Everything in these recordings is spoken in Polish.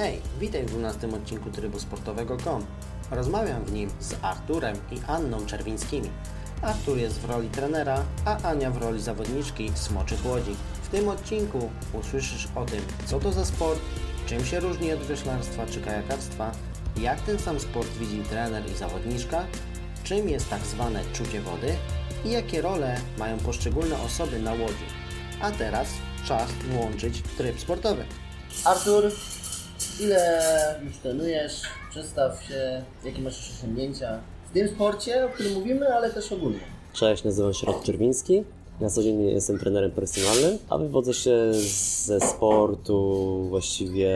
Hej, witaj w 12 odcinku Trybu Sportowego.com. Rozmawiam w nim z Arturem i Anną Czerwińskimi. Artur jest w roli trenera, a Ania w roli zawodniczki Smoczych Łodzi. W tym odcinku usłyszysz o tym, co to za sport, czym się różni od wioślarstwa czy kajakarstwa, jak ten sam sport widzi trener i zawodniczka, czym jest tak zwane czucie wody i jakie role mają poszczególne osoby na łodzi. A teraz czas włączyć tryb sportowy. Artur, ile już trenujesz? Przedstaw się, jakie masz osiągnięcia w tym sporcie, o którym mówimy, ale też ogólnie. Cześć, nazywam się Rok Czerwiński. Na co dzień jestem trenerem personalnym, a wywodzę się ze sportu właściwie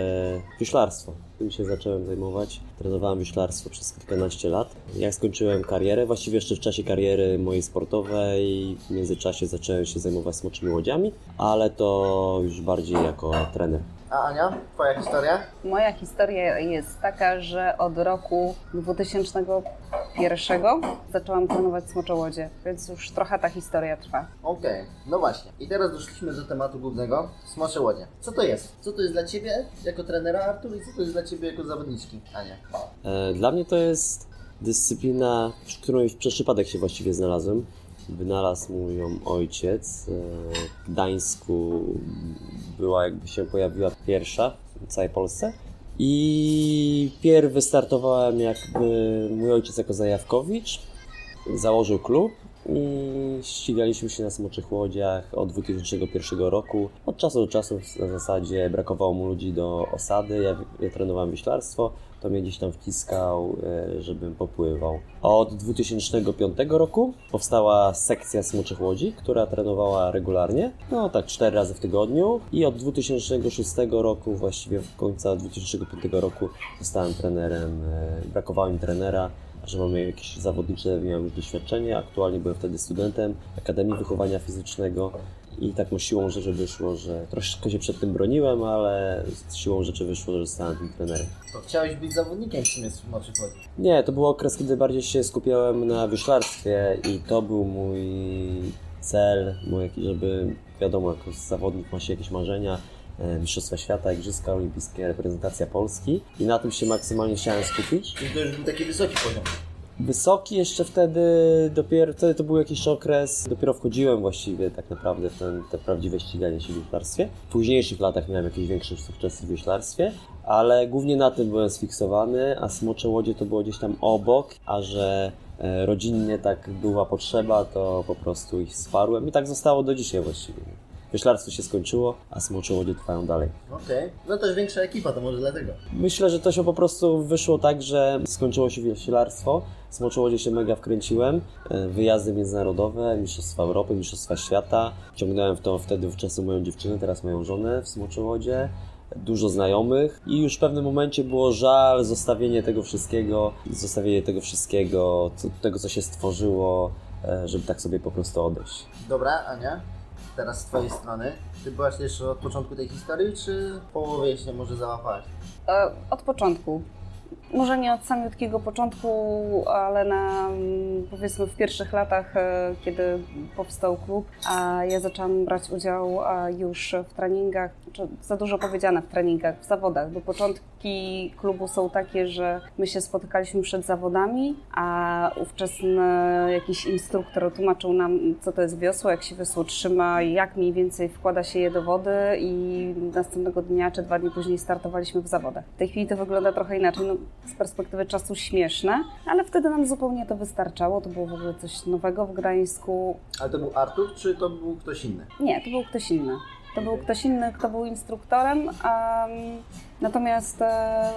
wiślarstwa. Tym się zacząłem zajmować. Trenowałem wiślarstwo przez kilkanaście lat. Jak skończyłem karierę, właściwie jeszcze w czasie kariery mojej sportowej, w międzyczasie zacząłem się zajmować smoczymi łodziami, ale to już bardziej jako trener. A Ania, Twoja historia? Moja historia jest taka, że od roku 2001 zaczęłam trenować smoczołodzie, więc już trochę ta historia trwa. Okej, no właśnie. I teraz doszliśmy do tematu głównego, smocze łodzie. Co to jest? Co to jest dla Ciebie jako trenera Artur i co to jest dla Ciebie jako zawodniczki Ania? E, Dla mnie to jest dyscyplina, w której przez przypadek się właściwie znalazłem. Wynalazł mój ojciec. E, W Gdańsku była, jakby się pojawiła pierwsza w całej Polsce. I pierw wystartowałem jakby mój ojciec jako zajawkowicz. Założył klub i ścigaliśmy się na smoczych łodziach od 2001 roku. Od czasu do czasu na zasadzie brakowało mu ludzi do osady. Ja, ja trenowałem wyślarstwo, to mnie gdzieś tam wciskał, e, żebym popływał. Od 2005 roku powstała sekcja smoczych łodzi, która trenowała regularnie, no tak cztery razy w tygodniu i od 2006 roku, właściwie w końca 2005 roku zostałem trenerem, e, brakowało mi trenera, że mamy jakieś zawodnicze, miałem już doświadczenie. Aktualnie byłem wtedy studentem Akademii Wychowania Fizycznego i tak no siłą rzeczy wyszło, że troszeczkę się przed tym broniłem, ale z siłą rzeczy wyszło, że zostałem tym trenerem. To chciałeś być zawodnikiem w sumie smoczych łodzi. Nie, to był okres, kiedy bardziej się skupiałem na wyślarstwie i to był mój cel, mój, żeby wiadomo, jako zawodnik ma się jakieś marzenia, e, Mistrzostwa Świata, Igrzyska Olimpijskie, reprezentacja Polski i na tym się maksymalnie chciałem skupić. Czyli to już był taki wysoki poziom. Wysoki jeszcze wtedy, dopiero wtedy to był jakiś okres, dopiero wchodziłem właściwie tak naprawdę w ten, te prawdziwe ściganie się w wioślarstwie. W późniejszych latach miałem jakieś większe sukcesy w wioślarstwie, ale głównie na tym byłem sfiksowany, a smocze łodzie to było gdzieś tam obok, a że e, rodzinnie tak była potrzeba, to po prostu ich wsparłem i tak zostało do dzisiaj właściwie. Wioślarstwo się skończyło, a smocze łodzie trwają dalej. Okej, no też większa ekipa, to może dlatego. Myślę, że to się po prostu wyszło tak, że skończyło się wioślarstwo, Smoczołodzie się mega wkręciłem, e, wyjazdy międzynarodowe, Mistrzostwa Europy, Mistrzostwa Świata. Ciągnąłem w to wtedy wówczas moją dziewczynę, teraz moją żonę w Smoczołodzie. Dużo znajomych i już w pewnym momencie było żal zostawienie tego wszystkiego, zostawienie tego wszystkiego, tego co się stworzyło, e, żeby tak sobie po prostu odejść. Dobra, Ania, teraz z Twojej strony. Ty byłaś też od początku tej historii, czy połowie się może załapałaś? E, Od początku. Może nie od samiutkiego początku, ale na mm, powiedzmy w pierwszych latach, e, kiedy powstał klub, a ja zaczęłam brać udział a, już w treningach, czy za dużo powiedziane w treningach, w zawodach, bo początki klubu są takie, że my się spotykaliśmy przed zawodami, a ówczesny jakiś instruktor tłumaczył nam, co to jest wiosło, jak się wiosło trzyma, jak mniej więcej wkłada się je do wody i następnego dnia czy dwa dni później startowaliśmy w zawodach. W tej chwili to wygląda trochę inaczej, no, z perspektywy czasu śmieszne, ale wtedy nam zupełnie to wystarczało, to było w ogóle coś nowego w Gdańsku. Ale to był Artur, czy to był ktoś inny? Nie, to był ktoś inny. To był ktoś inny, kto był instruktorem, em, natomiast e,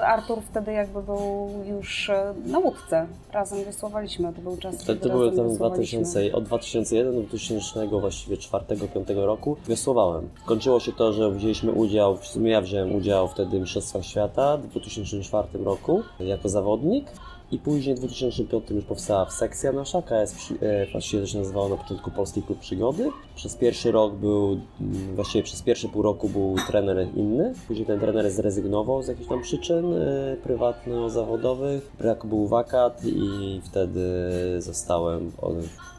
Artur wtedy jakby był już e, na łódce. Razem wiosłowaliśmy, to był czas, Wtedy kiedy to były tam wiosłowaliśmy. 2000, od 2001 do 2000 właściwie 4-5 roku wiosłowałem. Kończyło się to, że wzięliśmy udział, w sumie ja wziąłem udział wtedy w Mistrzostwach Świata w 2004 roku jako zawodnik. I później w 2005 już powstała sekcja nasza, KS, e, właściwie to się nazywało na początku Polski Klub Przygody. Przez pierwszy rok był, mm, właściwie przez pierwsze pół roku był trener inny. Później ten trener zrezygnował z jakichś tam przyczyn e, prywatno-zawodowych. Brak był wakat i wtedy zostałem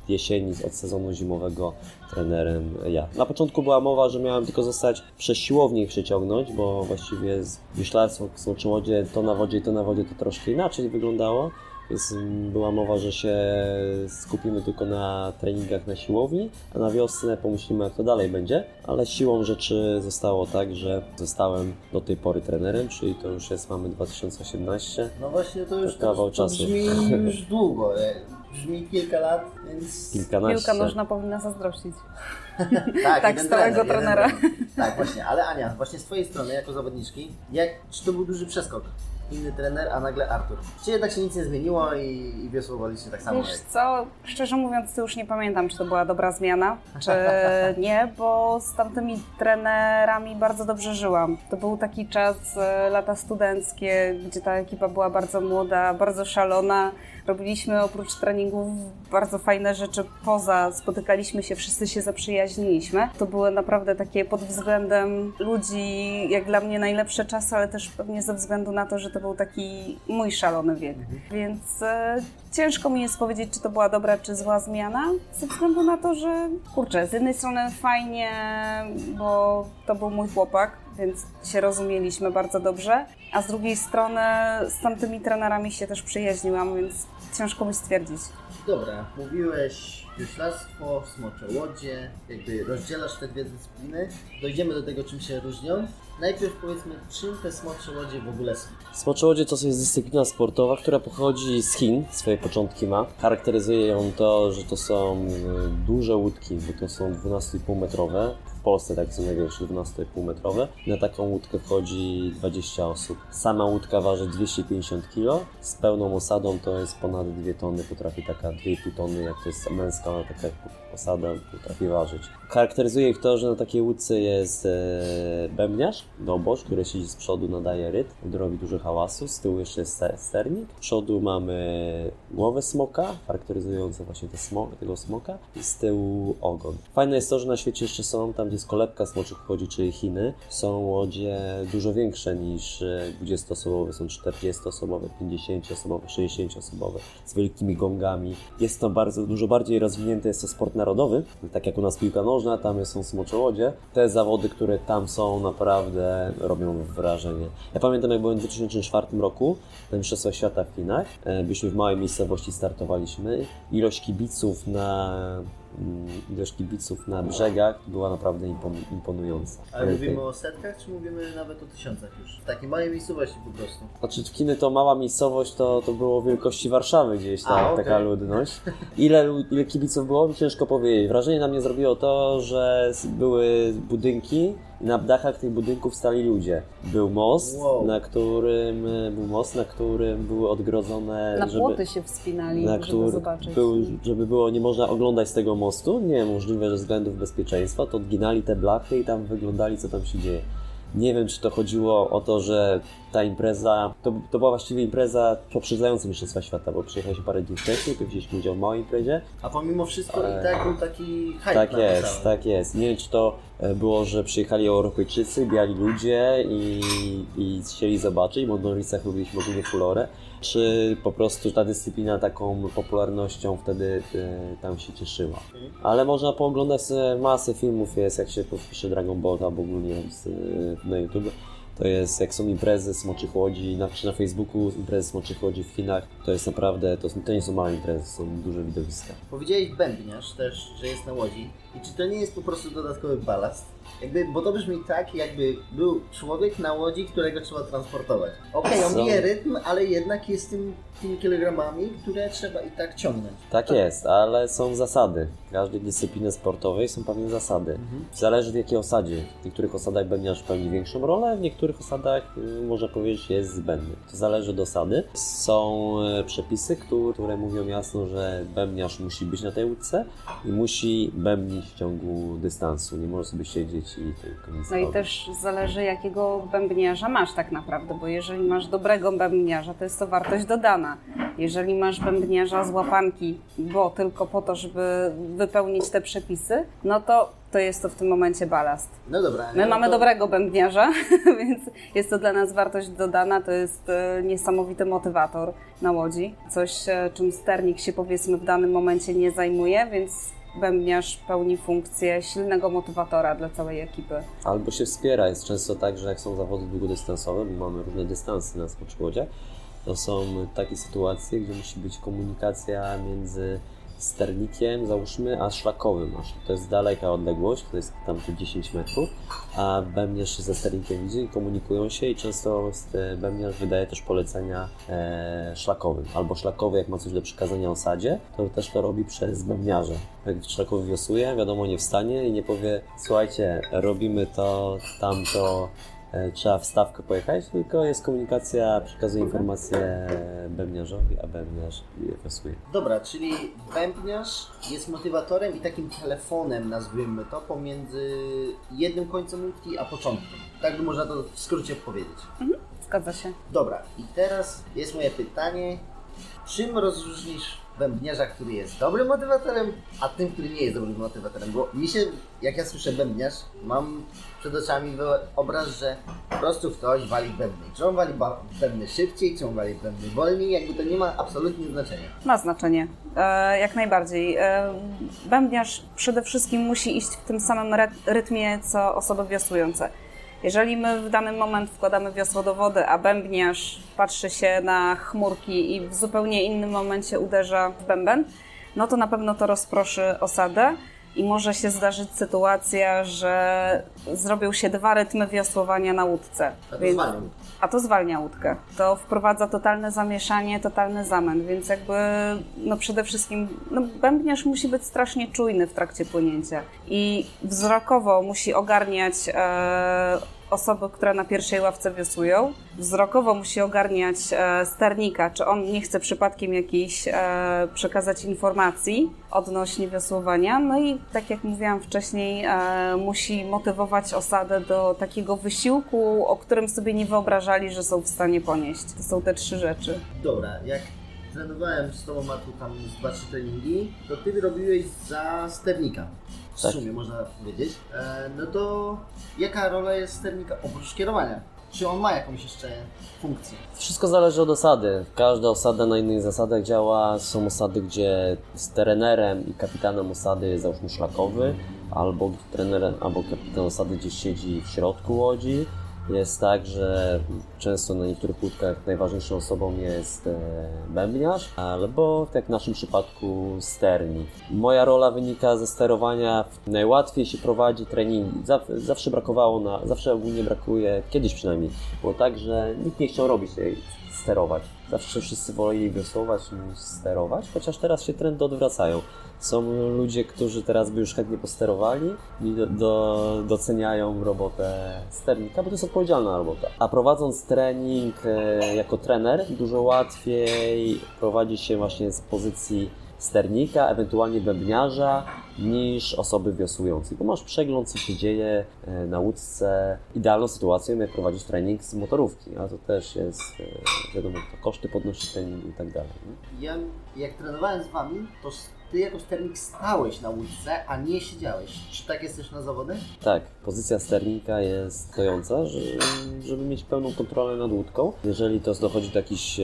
jesieni, od sezonu zimowego trenerem ja. Na początku była mowa, że miałem tylko zostać przez siłownię ich przyciągnąć, bo właściwie z wiślarstwo w Smoczyłodzie to na wodzie i to na wodzie to troszkę inaczej wyglądało. Więc była mowa, że się skupimy tylko na treningach na siłowni, a na wiosnę pomyślimy, jak to dalej będzie. Ale siłą rzeczy zostało tak, że zostałem do tej pory trenerem, czyli to już jest, mamy 2018. No właśnie, to już To to, to brzmi już długo. Brzmi kilka lat, więc... Kilkanaście. Piłka nożna powinna zazdrościć. Tak, Tak, stałego trener, trenera. trener. Tak, właśnie, ale Ania, właśnie z Twojej strony, jako zawodniczki, jak, czy to był duży przeskok? Inny trener, a nagle Artur. Czy jednak się nic nie zmieniło i, i wiosłowaliście tak samo? Wiesz jak- co, szczerze mówiąc, to już nie pamiętam, czy to była dobra zmiana, czy nie, bo z tamtymi trenerami bardzo dobrze żyłam. To był taki czas, e, lata studenckie, gdzie ta ekipa była bardzo młoda, bardzo szalona. Robiliśmy oprócz treningów bardzo fajne rzeczy poza, spotykaliśmy się, wszyscy się zaprzyjaźniliśmy. To były naprawdę takie pod względem ludzi, jak dla mnie najlepsze czasy, ale też pewnie ze względu na to, że to był taki mój szalony wiek. Więc e, ciężko mi jest powiedzieć, czy to była dobra, czy zła zmiana, ze względu na to, że kurczę, z jednej strony fajnie, bo to był mój chłopak, więc się rozumieliśmy bardzo dobrze, a z drugiej strony z tamtymi trenerami się też przyjaźniłam, więc ciężko mi stwierdzić. Dobra, mówiłeś wioślarstwo, smocze łodzie, jakby rozdzielasz te dwie dyscypliny. Dojdziemy do tego, czym się różnią. Najpierw powiedzmy, czym te smocze łodzie w ogóle są. Smoczyłodzie to jest dyscyplina sportowa, która pochodzi z Chin, swoje początki ma. Charakteryzuje ją to, że to są y, duże łódki, bo to są 12,5 metrowe. Polsce tak są największe 12,5 metrowe. Na taką łódkę wchodzi 20 osób. Sama łódka waży 250 kg. Z pełną osadą to jest ponad 2 tony, potrafi taka 2,5 tony, jak to jest męska taka osada, potrafi ważyć. Charakteryzuje ich to, że na takiej łódce jest e, bębniarz, dobosz, który siedzi z przodu, nadaje rytm, gdy robi dużo hałasu. Z tyłu jeszcze jest ster- sternik. Z przodu mamy głowę smoka, charakteryzującą właśnie te tego smoka i z tyłu ogon. Fajne jest to, że na świecie jeszcze są, tam gdzie jest kolebka smoczych chodzi, czyli Chiny, są łodzie dużo większe niż e, 20-osobowe, są 40-osobowe, 50-osobowe, 60-osobowe, z wielkimi gongami. Jest to bardzo, dużo bardziej rozwinięty jest to sport narodowy, tak jak u nas piłka nożna, tam są smocze łodzie. Te zawody, które tam są, naprawdę robią wrażenie. Ja pamiętam, jak byłem w 2004 roku na Mistrzostwach Świata w Chinach. E, Byliśmy w małej miejscowości, startowaliśmy. Ilość kibiców na ilość kibiców na brzegach była naprawdę impon- imponująca. Ale mówimy o setkach, czy mówimy nawet o tysiącach już? W takiej małej miejscowości po prostu. Znaczy w Chiny to mała miejscowość, to, to było wielkości Warszawy gdzieś tam, A, okej. taka ludność. Ile, ile kibiców było, ciężko powiedzieć. Wrażenie na mnie zrobiło to, że były budynki na dachach tych budynków stali ludzie. Był most, Wow. na którym był most, na którym były odgrodzone, Na żeby, płoty się wspinali, na żeby który zobaczyć. był, żeby było nie można oglądać z tego mostu, nie możliwe, że ze względów bezpieczeństwa, to odginali te blachy i tam wyglądali, co tam się dzieje. Nie wiem, czy to chodziło o to, że ta impreza, to, to była właściwie impreza poprzedzająca Mistrzostwa Świata, bo przyjechaliśmy parę dni wcześniej, to wzięliśmy udział w małej imprezie. A pomimo wszystko i tak był taki hype Tak na jest, tak jest. Nie wiem, czy to e, było, że przyjechali Europejczycy, biali ludzie i, i chcieli zobaczyć, bo w Norwicach lubiliśmy ogólnie fulorę, czy po prostu ta dyscyplina taką popularnością wtedy e, tam się cieszyła. Ale można pooglądać sobie masę filmów, jest jak się wpisze Dragon Ball albo ogólnie z, e, na YouTube. To jest, jak są imprezy Smoczych Łodzi, na, na Facebooku imprezy Smoczych Łodzi w Chinach, to jest naprawdę, to, to nie są małe imprezy, są duże widowiska. Powiedziałeś bębniarz też, że jest na łodzi. I czy to nie jest po prostu dodatkowy balast? Jakby, bo to brzmi tak, jakby był człowiek na łodzi, którego trzeba transportować. Okej, on Są- bije rytm, ale jednak jest tym, tymi kilogramami, które trzeba i tak ciągnąć. Tak jest, ale są zasady. W każdej dyscyplinie sportowej są pewne zasady. Zależy w jakiej osadzie. W niektórych osadach bębniarz pełni większą rolę, w niektórych osadach y, można powiedzieć jest zbędny. To zależy od osady. Są e, przepisy, które, które mówią jasno, że bębniarz musi być na tej łódce i musi bębnić w ciągu dystansu. Nie może sobie siedzieć i tylko nic No i też zależy, jakiego bębniarza masz tak naprawdę, bo jeżeli masz dobrego bębniarza, to jest to wartość dodana. Jeżeli masz bębniarza z łapanki, bo tylko po to, żeby wypełnić te przepisy, no to to jest to w tym momencie balast. No dobra. My no mamy to- dobrego bębniarza, więc jest to dla nas wartość dodana, to jest e, niesamowity motywator na łodzi. Coś, e, czym sternik się powiedzmy w danym momencie nie zajmuje, więc bębniarz pełni funkcję silnego motywatora dla całej ekipy. Albo się wspiera. Jest często tak, że jak są zawody długodystansowe, bo mamy różne dystanse na smoczyłodziach, to są takie sytuacje, gdzie musi być komunikacja między sternikiem, załóżmy, a szlakowym. To jest daleka odległość, to jest tam te 10 metrów, a bębniarz ze sternikiem widzi i komunikują się i często st- bębniarz wydaje też polecenia e, szlakowym. Albo szlakowy, jak ma coś do przekazania osadzie, to też to robi przez bębniarza. Jak szlakowy wiosłuje, wiadomo, nie wstanie i nie powie, słuchajcie, robimy to, tamto, e, trzeba wstawkę pojechać, tylko jest komunikacja, przekazuje informacje bębniarzowi, a bębniarz je wiosłuje. Dobra, czyli bębniarz jest motywatorem i takim telefonem, nazwijmy to, pomiędzy jednym końcem łódki a początkiem. Tak by można to w skrócie powiedzieć. Zgadza się. Dobra, i teraz jest moje pytanie. Czym rozróżnisz bębniarza, który jest dobrym motywatorem, a tym, który nie jest dobrym motywatorem? Bo mi się, jak ja słyszę bębniarz, mam przed oczami obraz, że po prostu ktoś wali bębny. Czy on wali bębny szybciej, czy on wali bębny wolniej, jakby to nie ma absolutnie znaczenia. Ma znaczenie, e, jak najbardziej. E, bębniarz przede wszystkim musi iść w tym samym rytmie, co osoby wiosłujące. Jeżeli my w danym moment wkładamy wiosło do wody, a bębniarz patrzy się na chmurki i w zupełnie innym momencie uderza w bęben, no to na pewno to rozproszy osadę i może się zdarzyć sytuacja, że zrobią się dwa rytmy wiosłowania na łódce. A to Więc- a to zwalnia łódkę. To wprowadza totalne zamieszanie, totalny zamęt, więc jakby no przede wszystkim no bębniarz musi być strasznie czujny w trakcie płynięcia i wzrokowo musi ogarniać e, osoby, które na pierwszej ławce wiosłują. Wzrokowo musi ogarniać e, sternika, czy on nie chce przypadkiem jakiejś e, przekazać informacji odnośnie wiosłowania. No i tak jak mówiłam wcześniej, e, musi motywować osadę do takiego wysiłku, o którym sobie nie wyobrażali, że są w stanie ponieść. To są te trzy rzeczy. Dobra, jak trenowałem z Tobą, Matu, tam z dwa, trzy treningi, to Ty robiłeś za sternika. W Tak. sumie, można powiedzieć. E, no to jaka rola jest sternika oprócz kierowania? Czy on ma jakąś jeszcze funkcję? Wszystko zależy od osady. Każda osada na innych zasadach działa. Są osady, gdzie z trenerem i kapitanem osady jest załóżmy szlakowy, albo trenerem, albo kapitan osady gdzieś siedzi w środku łodzi. Jest tak, że często na niektórych łódkach najważniejszą osobą jest e, bębniarz, albo tak w naszym przypadku sternik. Moja rola wynika ze sterowania. Najłatwiej się prowadzi treningi. Zaw- Zawsze brakowało na, zawsze ogólnie brakuje, kiedyś przynajmniej, było tak, że nikt nie chciał robić tej sterować. Zawsze wszyscy woleli wiosłować niż sterować, chociaż teraz się trendy odwracają. Są ludzie, którzy teraz by już chętnie posterowali i do, do, doceniają robotę sternika, bo to jest odpowiedzialna robota. A prowadząc trening e, jako trener, dużo łatwiej prowadzi się właśnie z pozycji sternika, ewentualnie bębniarza, niż osoby wiosłującej. Bo masz przegląd, co się dzieje e, na łódce. Idealną sytuacją, jak prowadzić trening z motorówki, a to też jest, e, wiadomo, to koszty podnosi treningu i tak dalej. Ja, jak trenowałem z Wami, to Ty jako sternik stałeś na łódce, a nie siedziałeś. Czy tak jest też na zawody? Tak, pozycja sternika jest stojąca, że, żeby mieć pełną kontrolę nad łódką. Jeżeli to dochodzi do jakichś...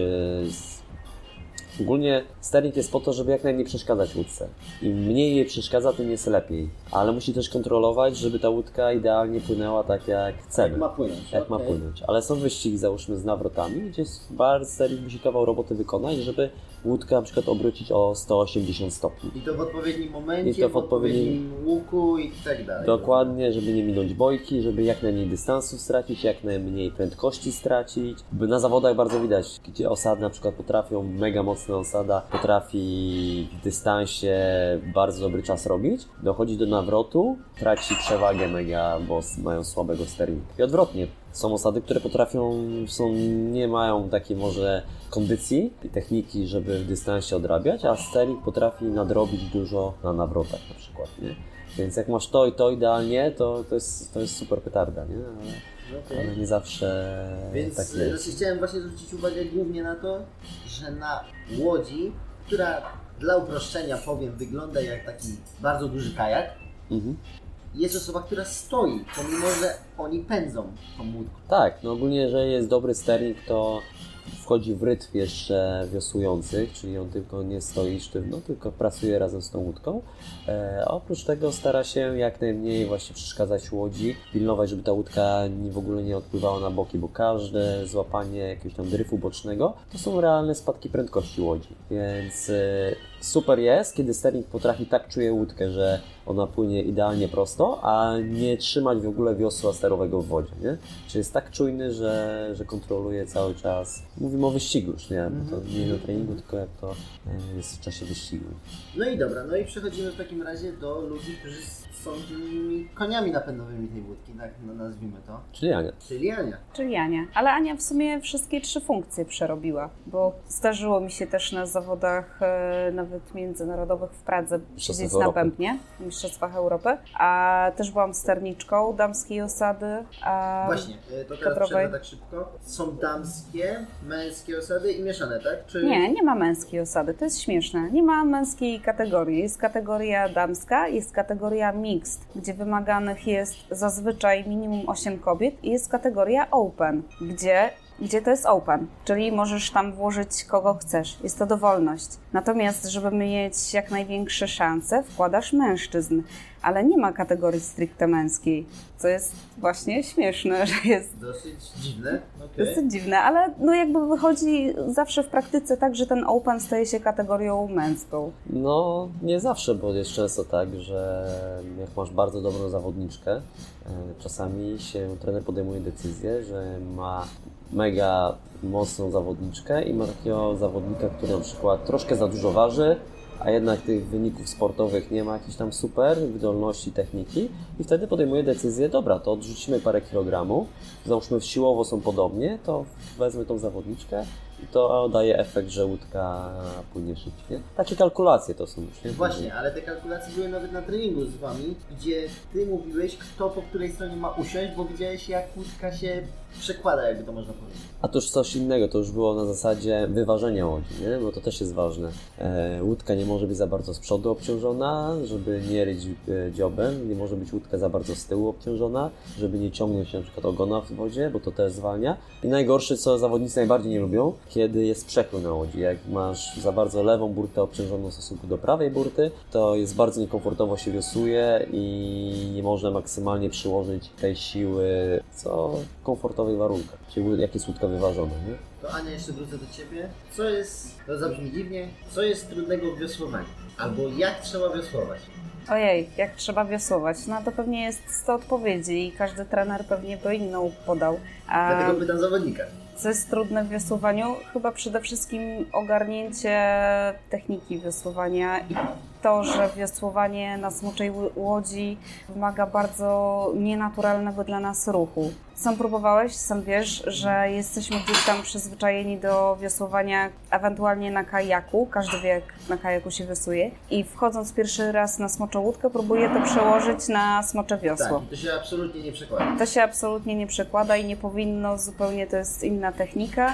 Ogólnie sternik jest po to, żeby jak najmniej przeszkadzać łódce. Im mniej jej przeszkadza, tym jest lepiej. Ale musi też kontrolować, żeby ta łódka idealnie płynęła tak jak chcemy. Jak ma płynąć. Jak ma okej. płynąć. Ale są wyścigi, załóżmy, z nawrotami, gdzie bar sternik musi kawał roboty wykonać, żeby łódkę na przykład obrócić o 180 stopni. I to w odpowiednim momencie, I to w w odpowiednim łuku i tak dalej. Dokładnie, żeby nie minąć bojki, żeby jak najmniej dystansu stracić, jak najmniej prędkości stracić. Na zawodach bardzo widać, gdzie osady na przykład potrafią, mega osada potrafi w dystansie bardzo dobry czas robić, dochodzi do nawrotu, traci przewagę mega, bo mają słabego sternika. I odwrotnie, są osady, które potrafią, są, nie mają takiej może kondycji i techniki, żeby w dystansie odrabiać, a sternik potrafi nadrobić dużo na nawrotach na przykład, nie? Więc jak masz to i to idealnie, to, to, jest, to jest super petarda, nie? Ale, Okej. ale nie zawsze Więc tak tak jest. znaczy, chciałem właśnie zwrócić uwagę głównie na to, że na łodzi, która dla uproszczenia powiem wygląda jak taki bardzo duży kajak, Mhm. jest osoba, która stoi, pomimo że oni pędzą tą łódką. Tak, no ogólnie jeżeli jest dobry sternik, to wchodzi w rytm jeszcze wiosłujących, czyli on tylko nie stoi sztywno, tylko pracuje razem z tą łódką. E, oprócz tego stara się jak najmniej właśnie przeszkadzać łodzi, pilnować, żeby ta łódka nie, w ogóle nie odpływała na boki, bo każde złapanie jakiegoś tam dryfu bocznego to są realne spadki prędkości łodzi. Więc e, super jest, kiedy sternik potrafi tak czuje łódkę, że ona płynie idealnie prosto, a nie trzymać w ogóle wiosła sterowego w wodzie, nie? Czyli jest tak czujny, że, że kontroluje cały czas. Mówimy o wyścigu już, nie? Bo to nie na treningu, tylko jak to e, jest w czasie wyścigu. No i dobra, no i przechodzimy w takim razie do ludzi, którzy są tymi koniami napędowymi tej łódki, tak no, nazwijmy to. Czyli Ania. Czyli Ania. Czyli Ania. Ale Ania w sumie wszystkie trzy funkcje przerobiła, bo zdarzyło mi się też na zawodach e, nawet międzynarodowych w Pradze siedzieć na pępnie, w Mistrzostwach Europy, a też byłam sterniczką damskiej osady. A Właśnie, y, to teraz kadrowej. tak szybko. Są damskie, męskie osady i mieszane, tak? Czy... Nie, nie ma męskiej osady, to jest śmieszne. Nie ma męskiej kategorii. Jest kategoria damska, jest kategoria mixed, gdzie wymaganych jest zazwyczaj minimum 8 kobiet i jest kategoria open, gdzie gdzie to jest open, czyli możesz tam włożyć kogo chcesz. Jest to dowolność. Natomiast, żeby mieć jak największe szanse, wkładasz mężczyzn, ale nie ma kategorii stricte męskiej, co jest właśnie śmieszne, że jest Dosyć dziwne. Okej. Dosyć dziwne, ale no jakby wychodzi zawsze w praktyce tak, że ten open staje się kategorią męską. No, nie zawsze, bo jest często tak, że jak masz bardzo dobrą zawodniczkę, e, czasami się trener podejmuje decyzję, że ma mega mocną zawodniczkę i ma takiego zawodnika, który na przykład troszkę za dużo waży, a jednak tych wyników sportowych nie ma jakichś tam super wydolności, techniki i wtedy podejmuje decyzję, dobra, to odrzucimy parę kilogramów, załóżmy siłowo są podobnie, to wezmę tą zawodniczkę i to daje efekt, że łódka płynie szybciej. Takie kalkulacje to są już, nie? Właśnie, ale te kalkulacje były nawet na treningu z wami, gdzie ty mówiłeś, kto po której stronie ma usiąść, bo widziałeś jak łódka się przekłada, jakby to można powiedzieć. A to już coś innego, to już było na zasadzie wyważenia łodzi, nie? bo to też jest ważne. E, łódka nie może być za bardzo z przodu obciążona, żeby nie ryć e, dziobem, nie może być łódka za bardzo z tyłu obciążona, żeby nie ciągnąć się na przykład ogona w wodzie, bo to też zwalnia. I najgorsze, co zawodnicy najbardziej nie lubią, kiedy jest przekrój na łodzi. Jak masz za bardzo lewą burtę obciążoną w stosunku do prawej burty, to jest bardzo niekomfortowo się wiosłuje i nie można maksymalnie przyłożyć tej siły, co w komfortowych warunkach. Czyli jak jest łódka wyważona, nie? To Ania, jeszcze wrócę do Ciebie. Co jest, to zabrzmi dziwnie, co jest trudnego w wiosłowaniu? Albo jak trzeba wiosłować? Ojej, jak trzeba wiosłować? No to pewnie jest 100 odpowiedzi i każdy trener pewnie by inną podał. A Dlatego pytam zawodnika. Co jest trudne w wiosłowaniu? Chyba przede wszystkim ogarnięcie techniki wiosłowania i to, że wiosłowanie na smoczej ł- łodzi wymaga bardzo nienaturalnego dla nas ruchu. Sam próbowałeś, sam wiesz, że jesteśmy gdzieś tam przyzwyczajeni do wiosłowania ewentualnie na kajaku. Każdy wie, jak na kajaku się wiosłuje. I wchodząc pierwszy raz na smoczą łódkę, próbuję to przełożyć na smocze wiosło. Tak, to się absolutnie nie przekłada. To się absolutnie nie przekłada i nie powinno, zupełnie to jest inna technika,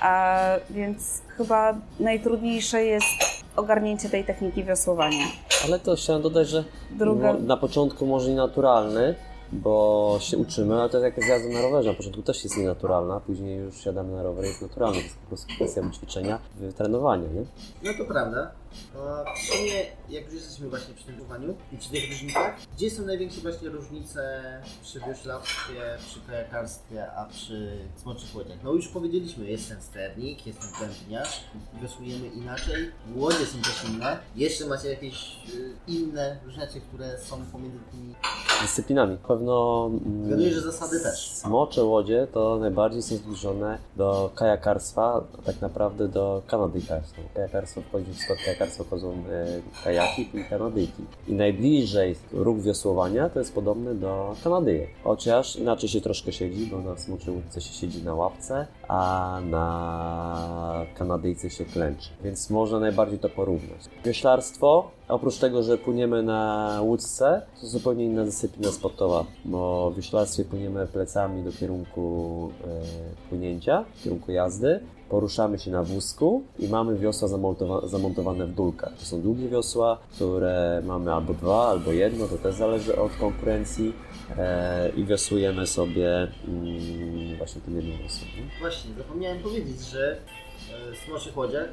a więc chyba najtrudniejsze jest ogarnięcie tej techniki wiosłowania. Ale to chciałem dodać, że Druga- na początku może nienaturalny, bo się uczymy, ale to jak z jazdą na rowerze. Na początku też jest nienaturalna, później już siadamy na rower jest naturalny. To jest po prostu kwestia wyćwiczenia, trenowania, nie? No to prawda. A w sumie, jak już jesteśmy właśnie przy tym pływaniu i przy tych różnicach, gdzie są największe właśnie różnice przy wioślarstwie, przy kajakarstwie, a przy smoczych łodziach? No już powiedzieliśmy, jest ten sternik, jest ten wędniarz, wiosłujemy inaczej, łodzie są też inne. Jeszcze macie jakieś y, inne rzeczy, które są pomiędzy tymi... Dyscyplinami. Pewno mm, Zgaduję, że zasady też. smocze łodzie to najbardziej są zbliżone do kajakarstwa, a tak naprawdę do kanadyjkarstwa. Kajakarstwo wchodzi w skład kajakarstwa wchodzą e, kajaki i kanadyjki. I najbliżej ruch wiosłowania to jest podobny do kanadyjek. Chociaż inaczej się troszkę siedzi, bo na smoczej łódce się siedzi na łapce, a na kanadyjce się klęczy. Więc można najbardziej to porównać. Wioślarstwo oprócz tego, że płyniemy na łódce, to zupełnie inna dyscyplina sportowa, bo w wioślarstwie płyniemy plecami do kierunku e, płynięcia, kierunku jazdy. Poruszamy się na wózku i mamy wiosła zamontowa- zamontowane w dulkach. To są długie wiosła, które mamy albo dwa, albo jedno, to też zależy od konkurencji. E, I wiosłujemy sobie mm, właśnie tym jednym wiosłem. nie? Właśnie, zapomniałem powiedzieć, że e, w Smoczych Łodziach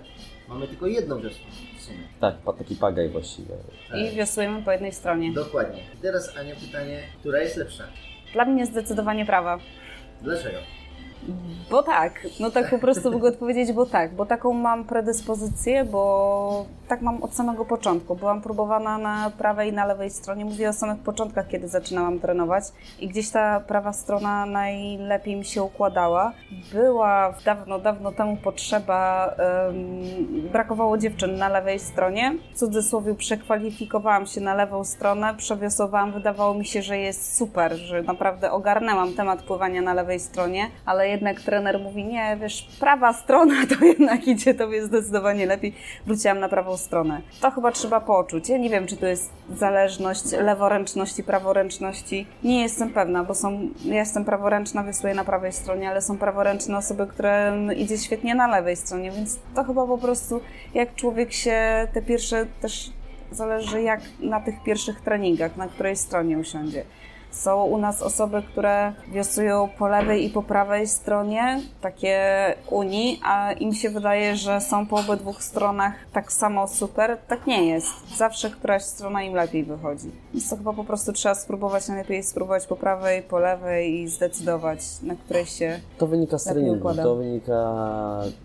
mamy tylko jedną wiosłę w sumie. Tak, taki pagaj właściwie. I wiosłujemy po jednej stronie. Dokładnie. I teraz Ania pytanie, która jest lepsza? Dla mnie zdecydowanie prawa. Dlaczego? Bo tak, no tak po prostu mogę odpowiedzieć, bo tak, bo taką mam predyspozycję, bo tak mam od samego początku. Byłam próbowana na prawej i na lewej stronie, mówię o samych początkach, kiedy zaczynałam trenować i gdzieś ta prawa strona najlepiej mi się układała. Była dawno, dawno temu potrzeba, em, brakowało dziewczyn na lewej stronie, w cudzysłowie przekwalifikowałam się na lewą stronę, przewiosowałam, wydawało mi się, że jest super, że naprawdę ogarnęłam temat pływania na lewej stronie, ale jednak trener mówi, nie, wiesz, prawa strona to jednak idzie tobie zdecydowanie lepiej. Wróciłam na prawą stronę. To chyba trzeba poczuć. Ja nie wiem, czy to jest zależność leworęczności, praworęczności. Nie jestem pewna, bo są, ja jestem praworęczna, wiosłuję na prawej stronie, ale są praworęczne osoby, które idzie świetnie na lewej stronie, więc to chyba po prostu jak człowiek się te pierwsze też zależy jak na tych pierwszych treningach, na której stronie usiądzie. Są u nas osoby, które wiosłują po lewej i po prawej stronie, takie Unii, a im się wydaje, że są po obydwu stronach tak samo super. Tak nie jest. Zawsze któraś strona im lepiej wychodzi. Więc to chyba po prostu trzeba spróbować, najlepiej spróbować po prawej, po lewej i zdecydować, na której się To wynika z treningu. To wynika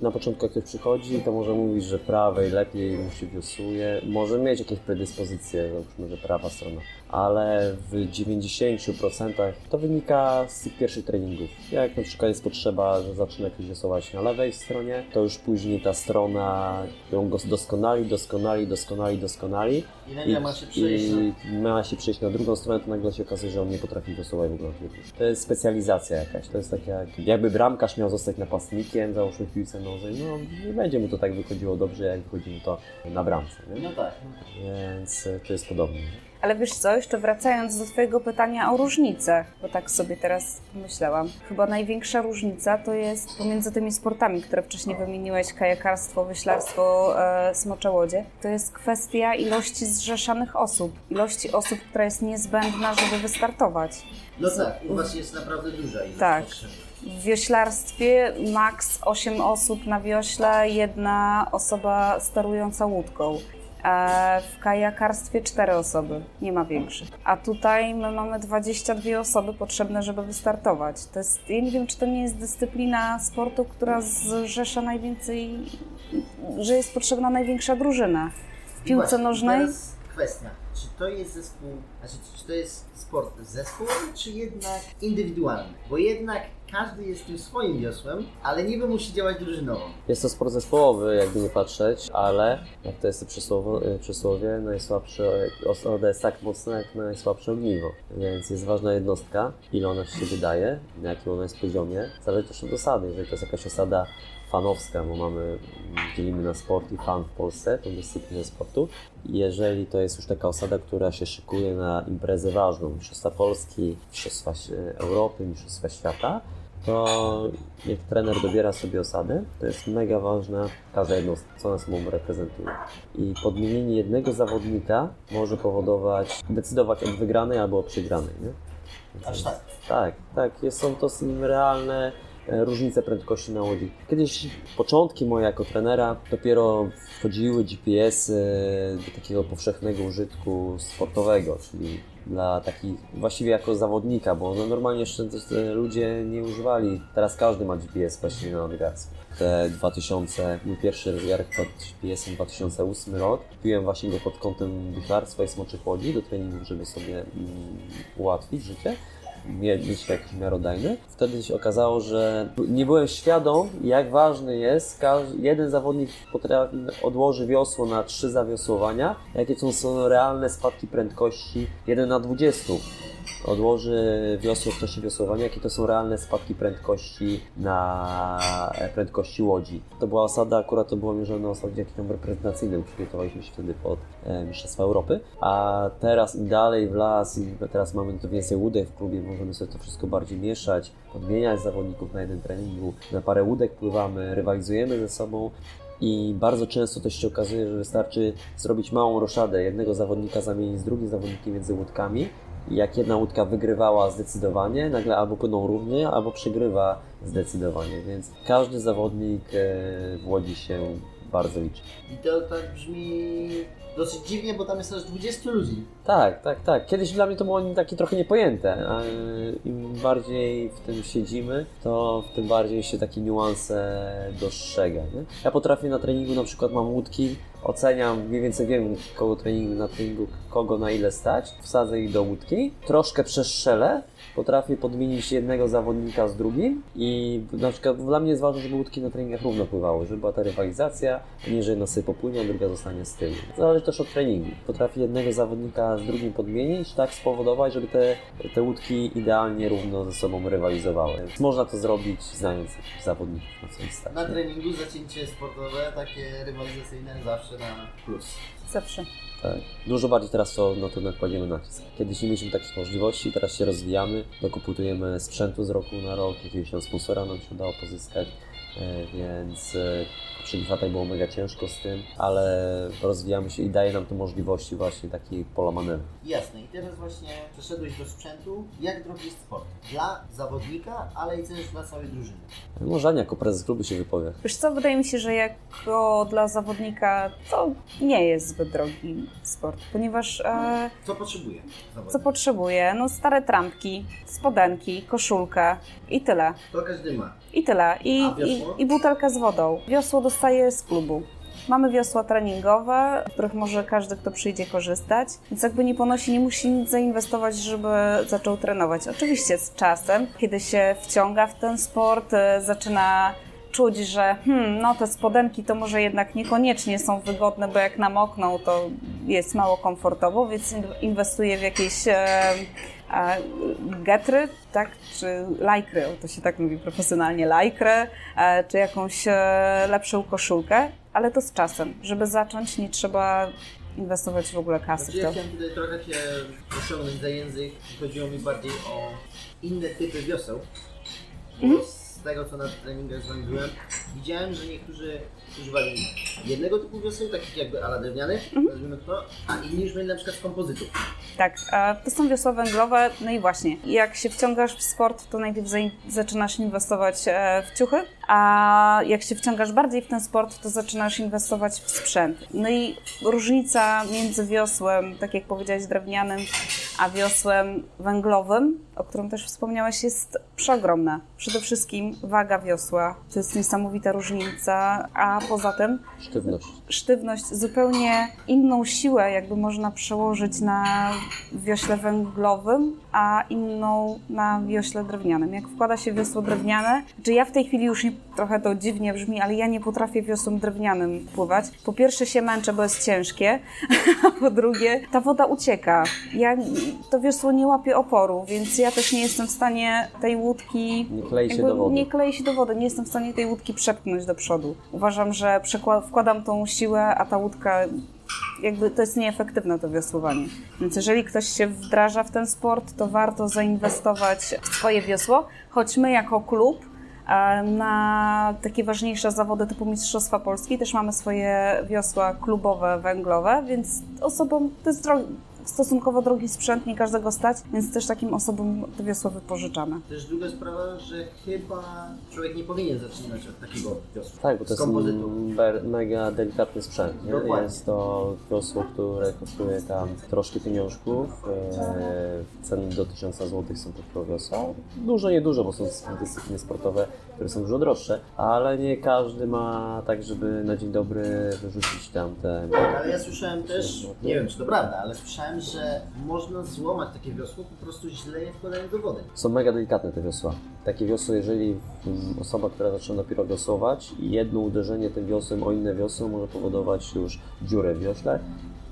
na początku, jak ktoś przychodzi, to może mówić, że prawej lepiej mu się wiosłuje. Może mieć jakieś predyspozycje, załóżmy, że prawa strona. Ale w 90% to wynika z pierwszych treningów. Jak na przykład jest potrzeba, że zaczyna ktoś wiosłować na lewej stronie, to już później ta strona ją go doskonali, doskonali, doskonali, doskonali. I nagle ma się przejść i ma się przejść na drugą stronę, to nagle się okazuje, że on nie potrafi wiosłować w ogóle. To jest specjalizacja jakaś. To jest tak jak, jakby bramkarz miał zostać napastnikiem, załóżmy piłce nożnej, no nie będzie mu to tak wychodziło dobrze, jak wychodzi mu to na bramce. Nie? No tak. Więc to jest podobnie. Ale wiesz co, jeszcze wracając do Twojego pytania o różnice, bo tak sobie teraz pomyślałam. Chyba największa różnica to jest pomiędzy tymi sportami, które wcześniej wymieniłeś, kajakarstwo, wyślarstwo, e, smocze łodzie, to jest kwestia ilości zrzeszanych osób. Ilości osób, która jest niezbędna, żeby wystartować. No tak, u Was jest naprawdę duża ilość Tak. W wioślarstwie maks 8 osób na wiośle, jedna osoba sterująca łódką. E, W kajakarstwie 4 osoby, nie ma większych. A tutaj my mamy 22 osoby potrzebne, żeby wystartować. To jest, ja nie wiem, czy to nie jest dyscyplina sportu, która zrzesza najwięcej, że jest potrzebna największa drużyna. W piłce nożnej Teraz kwestia, czy to jest zespół, znaczy czy to jest sport zespołowy, czy jednak indywidualny? Bo jednak każdy jest tym swoim wiosłem, ale niby musi działać drużynowo. Jest to sport zespołowy, jakby nie patrzeć, ale jak to jest e, przysłowie, najsłabsza osoba jest tak mocna jak najsłabsze ogniwo. Więc jest ważna jednostka, ile ona się wydaje, na jakim ona jest poziomie. Zależy też od osady. Jeżeli to jest jakaś osada fanowska, bo mamy, dzielimy na sport i fan w Polsce, tą dyscyplinę sportu. Jeżeli to jest już taka osada, która się szykuje na imprezę ważną, Mistrzostwa Polski, Mistrzostwa Europy, Mistrzostwa Świata, to jak trener dobiera sobie osady, to jest mega ważna każda jednostka, co ona sobą reprezentuje. I podmienienie jednego zawodnika może powodować, decydować o wygranej albo o przegranej. Nie? Aż tak. Tak, tak. Są to realne różnice prędkości na łodzi. Kiedyś początki moje jako trenera dopiero wchodziły GPS-y do takiego powszechnego użytku sportowego, czyli dla takich, właściwie jako zawodnika, bo no normalnie jeszcze e, ludzie nie używali, teraz każdy ma GPS właściwie na nawigacji. Te 2000, mój pierwszy rozmiar pod GPS-em 2008 rok, kupiłem właśnie go pod kątem wychlarstwa i smoczych łodzi do treningów, żeby sobie mm, ułatwić życie mieć jakiś miarodajny. Wtedy się okazało, że nie byłem świadom, jak ważny jest, każ- jeden zawodnik potrafi, odłoży wiosło na trzy zawiosłowania, jakie są realne spadki prędkości 1 na 20. odłoży wiosło w czasie wiosłowania, jakie to są realne spadki prędkości na e, prędkości łodzi. To była osada, akurat to było mierzone na osadzie tam reprezentacyjnym, przygotowaliśmy się wtedy pod e, Mistrzostwa Europy, a teraz dalej w las, i teraz mamy tu więcej łódek w klubie, możemy sobie to wszystko bardziej mieszać, podmieniać zawodników na jeden treningu, na parę łódek pływamy, rywalizujemy ze sobą. I bardzo często to się okazuje, że wystarczy zrobić małą roszadę, jednego zawodnika zamienić z drugim zawodnikiem między łódkami. Jak jedna łódka wygrywała zdecydowanie, nagle albo płyną równie, albo przegrywa zdecydowanie. Więc każdy zawodnik e, w Łodzi się bardzo liczy. I to tak brzmi dosyć dziwnie, bo tam jest aż 20 ludzi. Tak, tak, tak. Kiedyś dla mnie to było takie trochę niepojęte. a Im bardziej w tym siedzimy, to tym bardziej się takie niuanse dostrzega. Nie? Ja potrafię na treningu, na przykład mam łódki, oceniam, mniej więcej wiem kogo treningu, na treningu, kogo na ile stać, wsadzę ich do łódki, troszkę przestrzelę, potrafię podmienić jednego zawodnika z drugim i na przykład dla mnie jest ważne, żeby łódki na treningach równo pływały, żeby była ta rywalizacja, a nie, że jedna sobie popłynie, a druga zostanie z tyłu. Zależy też od treningu. Potrafię jednego zawodnika z drugim podmienić, tak spowodować, żeby te, te łódki idealnie równo ze sobą rywalizowały. Więc można to zrobić znając zawodników na co stać. Na treningu zacięcie sportowe, takie rywalizacyjne zawsze na plus. Zawsze. Tak. Dużo bardziej teraz to, na to kładziemy nacisk. Kiedyś nie mieliśmy takich możliwości, teraz się rozwijamy, dokupujemy sprzętu z roku na rok, jakiegoś tam sponsora nam się udało pozyskać, więc e, w poprzednich latach było mega ciężko z tym, ale rozwijamy się i daje nam to możliwości właśnie takiej pola manewru. Jasne, i teraz właśnie przeszedłeś do sprzętu. Jak drogi jest sport? Dla zawodnika, ale i też dla całej drużyny. Może Ania jako prezes klubu się wypowie. Wiesz co, wydaje mi się, że jako dla zawodnika to nie jest zbyt drogi sport, ponieważ e, Co potrzebuje co zawodnik? potrzebuje? No stare trampki, spodenki, koszulkę i tyle. To każdy ma. I tyle. I, i, I butelkę z wodą. Wiosło dostaję z klubu. Mamy wiosła treningowe, z których może każdy, kto przyjdzie, korzystać. Więc jakby nie ponosi, nie musi nic zainwestować, żeby zaczął trenować. Oczywiście z czasem, kiedy się wciąga w ten sport, e, zaczyna czuć, że hmm, no te spodenki to może jednak niekoniecznie są wygodne, bo jak namokną, to jest mało komfortowo, więc in- inwestuje w jakieś e, e, getry, tak, czy lajkry, to się tak mówi profesjonalnie, lajkrę, e, czy jakąś e, lepszą koszulkę, ale to z czasem. Żeby zacząć, nie trzeba inwestować w ogóle kasy Znaczy, w ja to. chciałem tutaj trochę Cię pociągnąć za język. Chodziło mi bardziej o inne typy wioseł. Mhm. z tego, co na treningach z Wami byłem, widziałem, że niektórzy używali jednego typu wioseł, takich jakby ala drewnianych, Mhm. nazwijmy to, a inni już mieli na przykład z kompozytów. Tak, to są wiosła węglowe, no i właśnie, jak się wciągasz w sport, to najpierw zaczynasz inwestować e, w ciuchy, a jak się wciągasz bardziej w ten sport, to zaczynasz inwestować w sprzęt. No i różnica między wiosłem, tak jak powiedziałeś, drewnianym, a wiosłem węglowym, o którym też wspomniałeś, jest przeogromna. Przede wszystkim waga wiosła, to jest niesamowita różnica, a poza tym Sztywność. sztywność, zupełnie inną siłę jakby można przełożyć na wiośle węglowym, a inną na wiośle drewnianym. Jak wkłada się wiosło drewniane, czy ja w tej chwili już nie, trochę to dziwnie brzmi, ale ja nie potrafię wiosłem drewnianym pływać. Po pierwsze się męczę, bo jest ciężkie, a po drugie ta woda ucieka. Ja to wiosło nie łapie oporu, więc ja też nie jestem w stanie tej łódki Nie klei się do wody. Nie klei się do wody, nie jestem w stanie tej łódki przepchnąć do przodu. Uważam, że wkładam tą siłę, a ta łódka jakby to jest nieefektywne to wiosłowanie. Więc jeżeli ktoś się wdraża w ten sport, to warto zainwestować w swoje wiosło, choć my jako klub na takie ważniejsze zawody typu Mistrzostwa Polski też mamy swoje wiosła klubowe, węglowe, więc osobom to jest stosunkowo drogi sprzęt, nie każdego stać, więc też takim osobom te wiosła wypożyczamy. Też druga sprawa, że chyba człowiek nie powinien zaczynać od takiego wiosła. Tak, bo to jest mega delikatny sprzęt. Nie? Dokładnie. Jest to wiosło, które kosztuje tam troszkę pieniążków. E, ceny do 1000 zł są tylko wiosła. Dużo, niedużo, bo są dyscypliny sportowe, które są dużo droższe, ale nie każdy ma tak, żeby na dzień dobry wyrzucić tam te... Ale ja słyszałem też, nie wiem czy to prawda, ale słyszałem, że można złamać takie wiosło po prostu źle je wkładając do wody. Są mega delikatne te wiosła. Takie wiosło, jeżeli osoba, która zaczyna dopiero wiosłować, jedno uderzenie tym wiosłem o inne wiosło może powodować już dziurę w wiośle.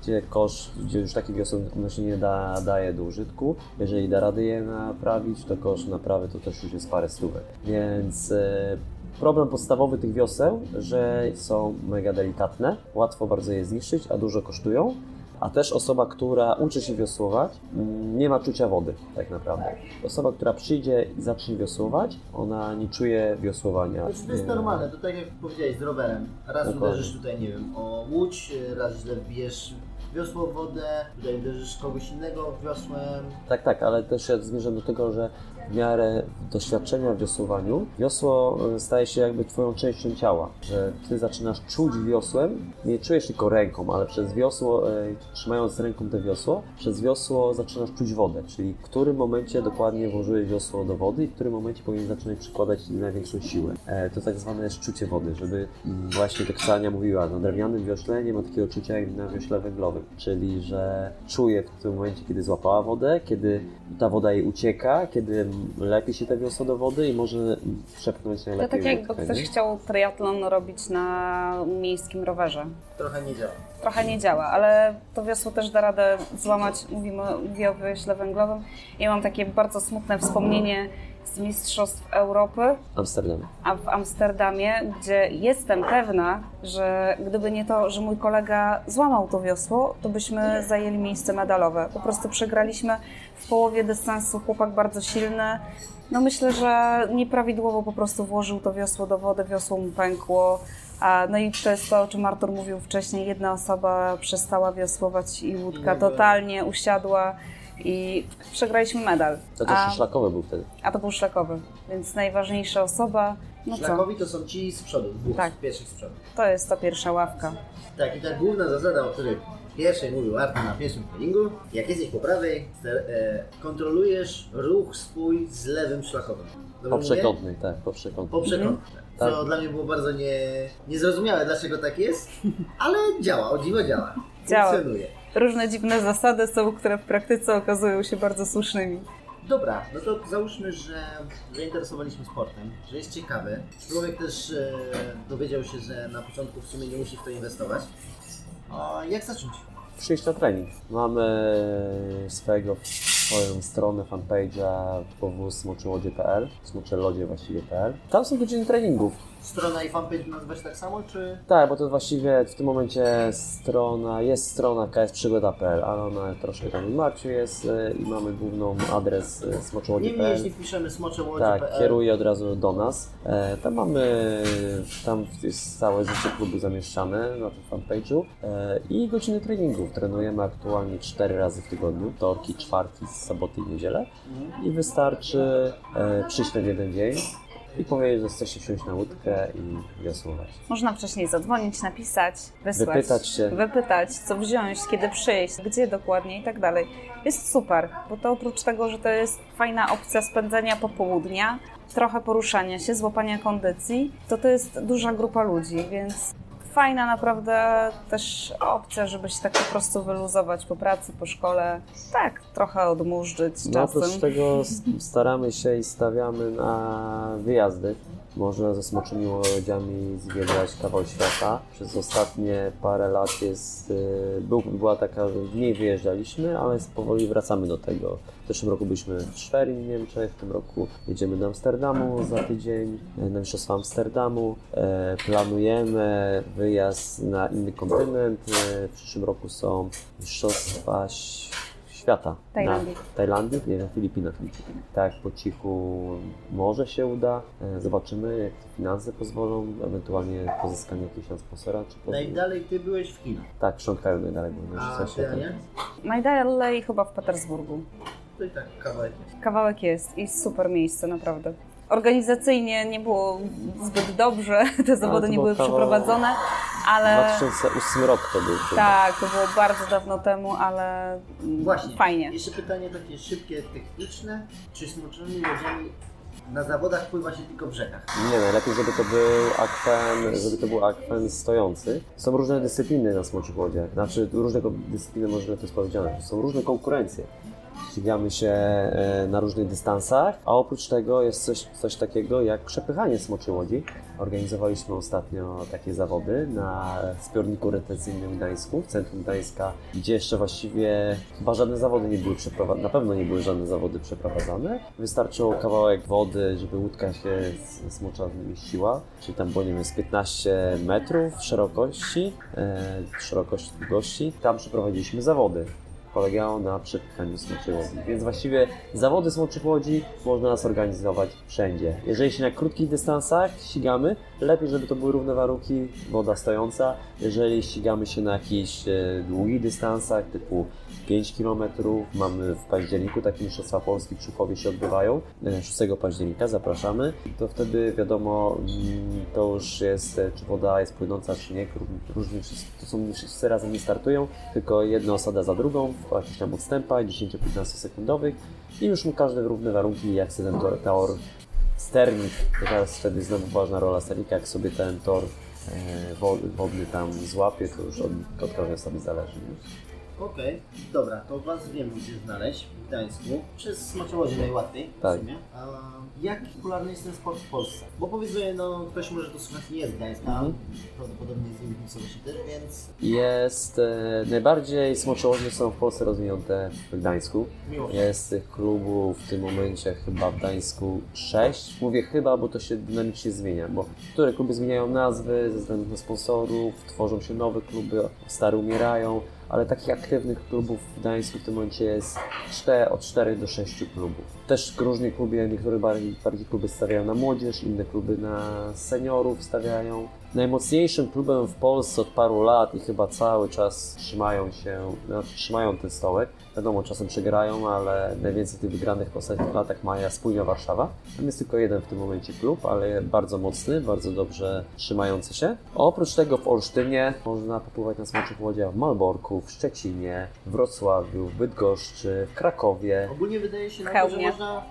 Gdzie kosz, gdzie już taki wiosło no się nie da, daje do użytku. Jeżeli da rady je naprawić, to kosz naprawy to też już jest parę stówek. Więc e, problem podstawowy tych wioseł, że są mega delikatne, łatwo bardzo je zniszczyć, a dużo kosztują. A też osoba, która uczy się wiosłować, mm, nie ma czucia wody, tak naprawdę. Osoba, która przyjdzie i zacznie wiosłować, ona nie czuje wiosłowania. To jest, to jest normalne, to tak jak powiedziałeś z rowerem. Raz Dokładnie. uderzysz tutaj, nie wiem, o łódź, raz źle wbijesz wiosło wodę, tutaj uderzysz kogoś innego wiosłem. Tak, tak, ale też ja zmierzam do tego, że w miarę doświadczenia w wiosłowaniu, wiosło e, staje się jakby twoją częścią ciała, że ty zaczynasz czuć wiosłem, nie czujesz tylko ręką, ale przez wiosło, e, trzymając ręką te wiosło, przez wiosło zaczynasz czuć wodę, czyli w którym momencie dokładnie włożyłeś wiosło do wody i w którym momencie powinien zaczynać przykładać największą siłę. E, To tak zwane jest czucie wody, żeby mm, właśnie tak jak Ania mówiła, na drewnianym wiośle nie ma takiego czucia jak na wiośle węglowym, czyli że czuje w tym momencie, kiedy złapała wodę, kiedy ta woda jej ucieka, kiedy lepi się te wiosło do wody i może przepchnąć To najlepiej tak jakby ktoś chciał triatlon robić na miejskim rowerze. Trochę nie działa. Trochę nie działa, ale to wiosło też da radę złamać, mówimy, mówię o wiośle węglowym. Ja mam takie bardzo smutne wspomnienie z Mistrzostw Europy, Amsterdam. a w Amsterdamie, gdzie jestem pewna, że gdyby nie to, że mój kolega złamał to wiosło, to byśmy zajęli miejsce medalowe. Po prostu przegraliśmy w połowie dystansu, chłopak bardzo silny. No myślę, że nieprawidłowo po prostu włożył to wiosło do wody, wiosło mu pękło. No i to jest to, o czym Artur mówił wcześniej. Jedna osoba przestała wiosłować i łódka totalnie usiadła i przegraliśmy medal. To też A, szlakowy był wtedy. a to był szlakowy, więc najważniejsza osoba, no co? Szlakowi to są ci z przodu, dwóch Tak. z pierwszych z przodu. To jest ta pierwsza ławka. Tak, i ta główna zasada, o której pierwszej mówił Artur na pierwszym treningu, jak jesteś po prawej, e, kontrolujesz ruch swój z lewym szlakowym. Po przekątnej, tak, po przekątnej. Po przekątnej. Co Tak. dla mnie było bardzo nie, niezrozumiałe, dlaczego tak jest, ale działa, o dziwo działa. Działa. Funkcjonuje. Różne dziwne zasady są, które w praktyce okazują się bardzo słusznymi. Dobra, no to załóżmy, że zainteresowaliśmy sportem, że jest ciekawy. Człowiek też e, dowiedział się, że na początku w sumie nie musi w to inwestować. A jak zacząć? Przyjść na trening. Mamy swojego, swoją stronę fanpage'a www.smoczyłodzie.pl smoczylodzie właściwie.pl Tam są godziny treningów. Strona i fanpage nazywać tak samo, czy... Tak, bo to właściwie w tym momencie strona, jest strona ksprzygoda.pl, ale ona troszkę tam w Marciu jest y, i mamy główną adres y, Niemniej smoczyłodzie.pl. jeśli wpiszemy smoczełodzie.pl Tak, kieruje od razu do nas. E, tam mamy, tam jest całe życie klubu zamieszczane na tym fanpage'u e, i godziny treningów. Trenujemy aktualnie 4 razy w tygodniu, wtorki, czwartki, soboty i niedzielę. I wystarczy e, przyjść ten jeden dzień i powiedzieć, że chcecie wsiąść na łódkę i wiosłować. Można wcześniej zadzwonić, napisać, wysłać. Wypytać się. Wypytać, co wziąć, kiedy przyjść, gdzie dokładnie i tak dalej. Jest super, bo to oprócz tego, że to jest fajna opcja spędzania popołudnia, trochę poruszania się, złapania kondycji, to to jest duża grupa ludzi, więc fajna naprawdę też opcja, żeby się tak po prostu wyluzować po pracy, po szkole. Tak, trochę odmurzyć No czasem. oprócz tego staramy się i stawiamy na wyjazdy. Można ze smoczymi łodziami zwiedzać kawał świata. Przez ostatnie parę lat jest, y, był, była taka, że mniej wyjeżdżaliśmy, ale powoli wracamy do tego. W zeszłym roku byliśmy w Szwerii, w Niemczech, w tym roku jedziemy do Amsterdamu za tydzień, e, na Mistrzostwa Amsterdamu. E, Planujemy wyjazd na inny kontynent. E, W przyszłym roku są Mistrzostwa Świata. Tajlandii. Na Tajlandii, nie, na Filipinach. Tak, po cichu może się uda. E, Zobaczymy, jak te finanse pozwolą, ewentualnie pozyskanie jakiegoś tam sponsora. Czy. Najdalej ty byłeś w Chinach. Tak, w Szanghaju najdalej byłem. A w sensie? Najdalej chyba w Petersburgu. To i tak kawałek jest. Kawałek jest i super miejsce, naprawdę. Organizacyjnie nie było zbyt dobrze, te zawody nie był były kawał- przeprowadzone, ale 2008 rok to był. tak, to było bardzo dawno temu, ale Właśnie. fajnie. Jeszcze pytanie takie szybkie, techniczne. Czy smoczymi łodziami na zawodach pływa się tylko w rzekach? Nie, najlepiej, żeby to był akwen, żeby to był akwen stojący. Są różne dyscypliny na smoczych łodziach, znaczy różne dyscypliny, może to jest powiedziane, są różne konkurencje. Ścigamy się e, na różnych dystansach, a oprócz tego jest coś, coś takiego jak przepychanie smoczej łodzi. Organizowaliśmy ostatnio takie zawody na zbiorniku retencyjnym Gdańsku, w centrum Gdańska, gdzie jeszcze właściwie chyba żadne zawody nie były przeprowadzane, na pewno nie były żadne zawody przeprowadzane. Wystarczyło kawałek wody, żeby łódka się smocza zmieściła, czyli tam było nie wiem, z 15 metrów szerokości, e, szerokości, długości. Tam przeprowadziliśmy zawody polegało na przepychaniu smoczej łodzi. Więc właściwie zawody smoczych łodzi można nas organizować wszędzie. Jeżeli się na krótkich dystansach ścigamy, lepiej, żeby to były równe warunki, woda stojąca. Jeżeli ścigamy się na jakichś e, długich dystansach, typu 5 km, mamy w październiku takie Mistrzostwa Polski w Czuchowie się odbywają, e, 6 października zapraszamy, to wtedy wiadomo, mm, to już jest, e, czy woda jest płynąca, czy nie, różni to są wszyscy razem nie startują, tylko jedna osada za drugą, w jakichś tam odstępach 10-15 sekundowych i już mu każdy równe warunki, jak sobie ten tor, tor sternik, to teraz wtedy znowu ważna rola sternika, jak sobie ten tor e, wodny, tam złapie, to już od, od każdej osoby zależy. Okej, dobra, to Was wiem gdzie znaleźć w Gdańsku. Przez Smoczołodzie najłatwiej Tak. w sumie. A jak popularny jest ten sport w Polsce? Bo powiedzmy, no ktoś może to słuchać nie jest Gdańska, Mhm. prawdopodobnie z innych miejscowości też, więc Jest e, najbardziej smoczołożnie są w Polsce rozwinięte w Gdańsku. miło. Jest tych klubów w tym momencie chyba w Gdańsku sześć. Mówię chyba, bo to się dynamicznie zmienia, bo niektóre kluby zmieniają nazwy ze względu na sponsorów, tworzą się nowe kluby, stare umierają, ale takich aktywnych klubów w Gdańsku w tym momencie jest czte, od 4 do 6 klubów. Też różne kluby, niektóre bardziej, bardziej kluby stawiają na młodzież, inne kluby na seniorów stawiają. Najmocniejszym klubem w Polsce od paru lat i chyba cały czas trzymają się, no, trzymają ten stołek. Wiadomo, czasem przegrają, ale najwięcej tych wygranych w ostatnich latach ma Spójnia Warszawa. Tam jest tylko jeden w tym momencie klub, ale bardzo mocny, bardzo dobrze trzymający się. Oprócz tego w Olsztynie można popływać na smoczych łodziach w Malborku, w Szczecinie, w Wrocławiu, w Bydgoszczy, w Krakowie. Ogólnie wydaje się W nam, że można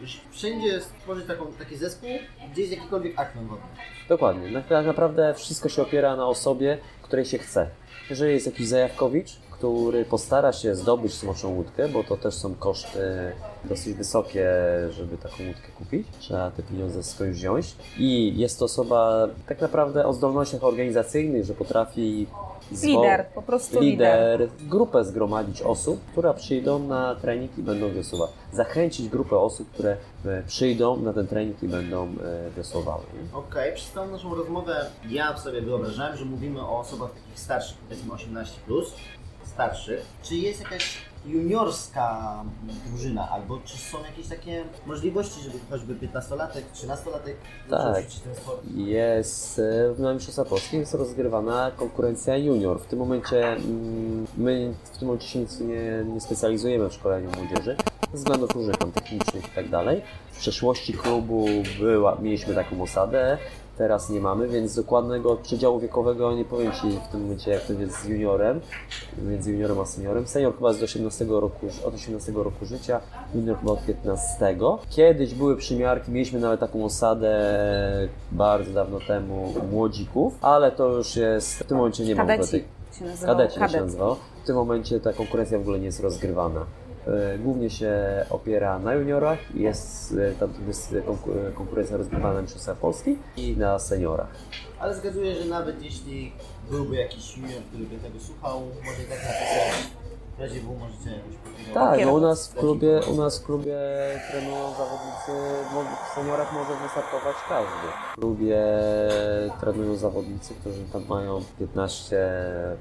już wszędzie stworzyć taką, taki zespół, gdzie jest jakikolwiek akwen wodny. Dokładnie. Na- Tak naprawdę wszystko się opiera na osobie, której się chce. Jeżeli jest jakiś zajawkowicz, który postara się zdobyć smoczą łódkę, bo to też są koszty dosyć wysokie, żeby taką łódkę kupić. Trzeba te pieniądze skądś wziąć. I jest to osoba tak naprawdę o zdolnościach organizacyjnych, że potrafi zwo- Lider, po prostu lider. lider, grupę zgromadzić osób, które przyjdą na trening i będą wiosłować. Zachęcić grupę osób, które e, przyjdą na ten trening i będą e, wiosłowały. Okej, przez całą naszą rozmowę ja sobie wyobrażałem, że mówimy o osobach takich starszych, powiedzmy 18+, plus, starszych. Czy jest jakaś juniorska drużyna, albo czy są jakieś takie możliwości, żeby choćby 15-latek, 13-latek zaczął Tak. ten sport? Jest e, na Mistrzostwach Polskich jest rozgrywana konkurencja junior. W tym momencie mm, my w tym momencie się nic nie, nie specjalizujemy w szkoleniu młodzieży ze względów różnych tam technicznych i tak dalej. W przeszłości klubu była, mieliśmy taką osadę, teraz nie mamy, więc dokładnego przedziału wiekowego nie powiem Ci w tym momencie jak to jest z juniorem, między juniorem a seniorem. Senior chyba jest do 18 roku, od 18 roku życia, junior chyba od 15. Kiedyś były przymiarki, mieliśmy nawet taką osadę bardzo dawno temu młodzików, ale to już jest, w tym momencie nie ma Kadeci. Kadeci się Kadet. nazywał. W tym momencie ta konkurencja w ogóle nie jest rozgrywana. E, Głównie się opiera na juniorach, jest e, tam jest konku- konkurencja rozgrywana na Mistrzostwach Polski i na seniorach. Ale zgaduję, że nawet jeśli byłby jakiś junior, który by tego słuchał, może i tak napisać w razie W możecie jakoś podpinać. Tak, no u nas w klubie, u nas w klubie trenują zawodnicy, mo- w seniorach może wystartować każdy. W klubie trenują zawodnicy, którzy tam mają 15,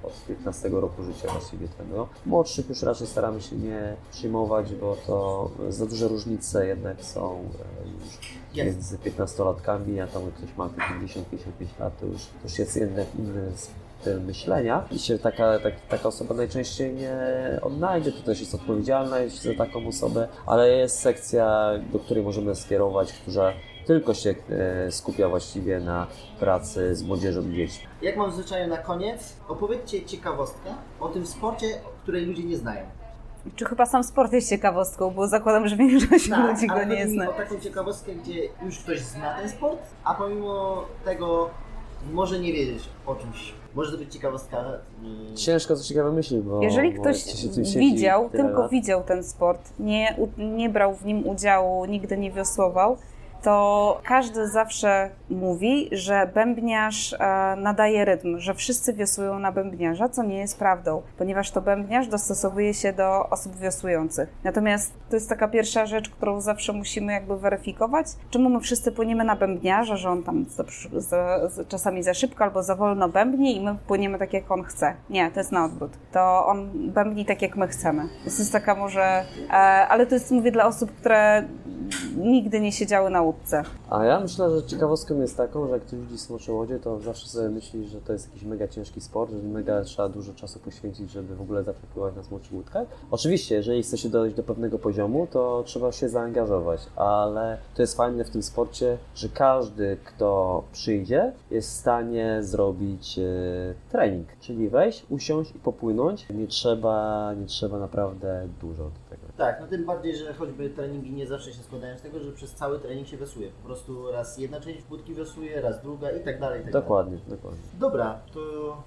od 15 roku życia właściwie trenują. Młodszych już raczej staramy się nie przyjmować, bo to za duże różnice jednak są e, już między 15-latkami, a tam ktoś ma te 50-55 lat, to już, to już jest jednak inny myślenia i się taka, tak, taka osoba najczęściej nie odnajdzie, to też jest odpowiedzialność za taką osobę, ale jest sekcja, do której możemy skierować, która tylko się e, skupia właściwie na pracy z młodzieżą i dziećmi. Jak mam zwyczaju na koniec, opowiedzcie ciekawostkę o tym sporcie, której ludzie nie znają. Czy chyba sam sport jest ciekawostką, bo zakładam, że większość ludzi go Tak, nie zna. o taką ciekawostkę, gdzie już ktoś zna ten sport, a pomimo tego może nie wiedzieć o czymś. Może to być ciekawostka. Ciężko coś ciekawe myśli, bo... Jeżeli bo ktoś widział, tylko lat- widział ten sport, nie, nie brał w nim udziału, nigdy nie wiosłował, to każdy zawsze mówi, że bębniarz e, nadaje rytm, że wszyscy wiosłują na bębniarza, co nie jest prawdą, ponieważ to bębniarz dostosowuje się do osób wiosłujących. Natomiast to jest taka pierwsza rzecz, którą zawsze musimy jakby weryfikować, czemu my wszyscy płyniemy na bębniarza, że on tam za, za, za, czasami za szybko albo za wolno bębni i my płyniemy tak, jak on chce. Nie, to jest na odwrót. To on bębni tak, jak my chcemy. To jest taka może... E, ale to jest, mówię, dla osób, które nigdy nie siedziały na łódce. A ja myślę, że ciekawostką jest taką, że jak ktoś widzi smocze łodzie, to zawsze sobie myśli, że to jest jakiś mega ciężki sport, że mega trzeba dużo czasu poświęcić, żeby w ogóle zacząć pływać na smoczych łódkach. Oczywiście, jeżeli chce się dojść do pewnego poziomu, to trzeba się zaangażować, ale to jest fajne w tym sporcie, że każdy, kto przyjdzie, jest w stanie zrobić e, trening, czyli wejść, usiąść i popłynąć. Nie trzeba, nie trzeba naprawdę dużo do tego. Tak, no tym bardziej, że choćby treningi nie zawsze się składają z tego, że przez cały trening się wiosłuje. Po prostu raz jedna część budki wiosłuje, raz druga i tak dalej. I tak Dokładnie, dokładnie. Dalej. Dobra, to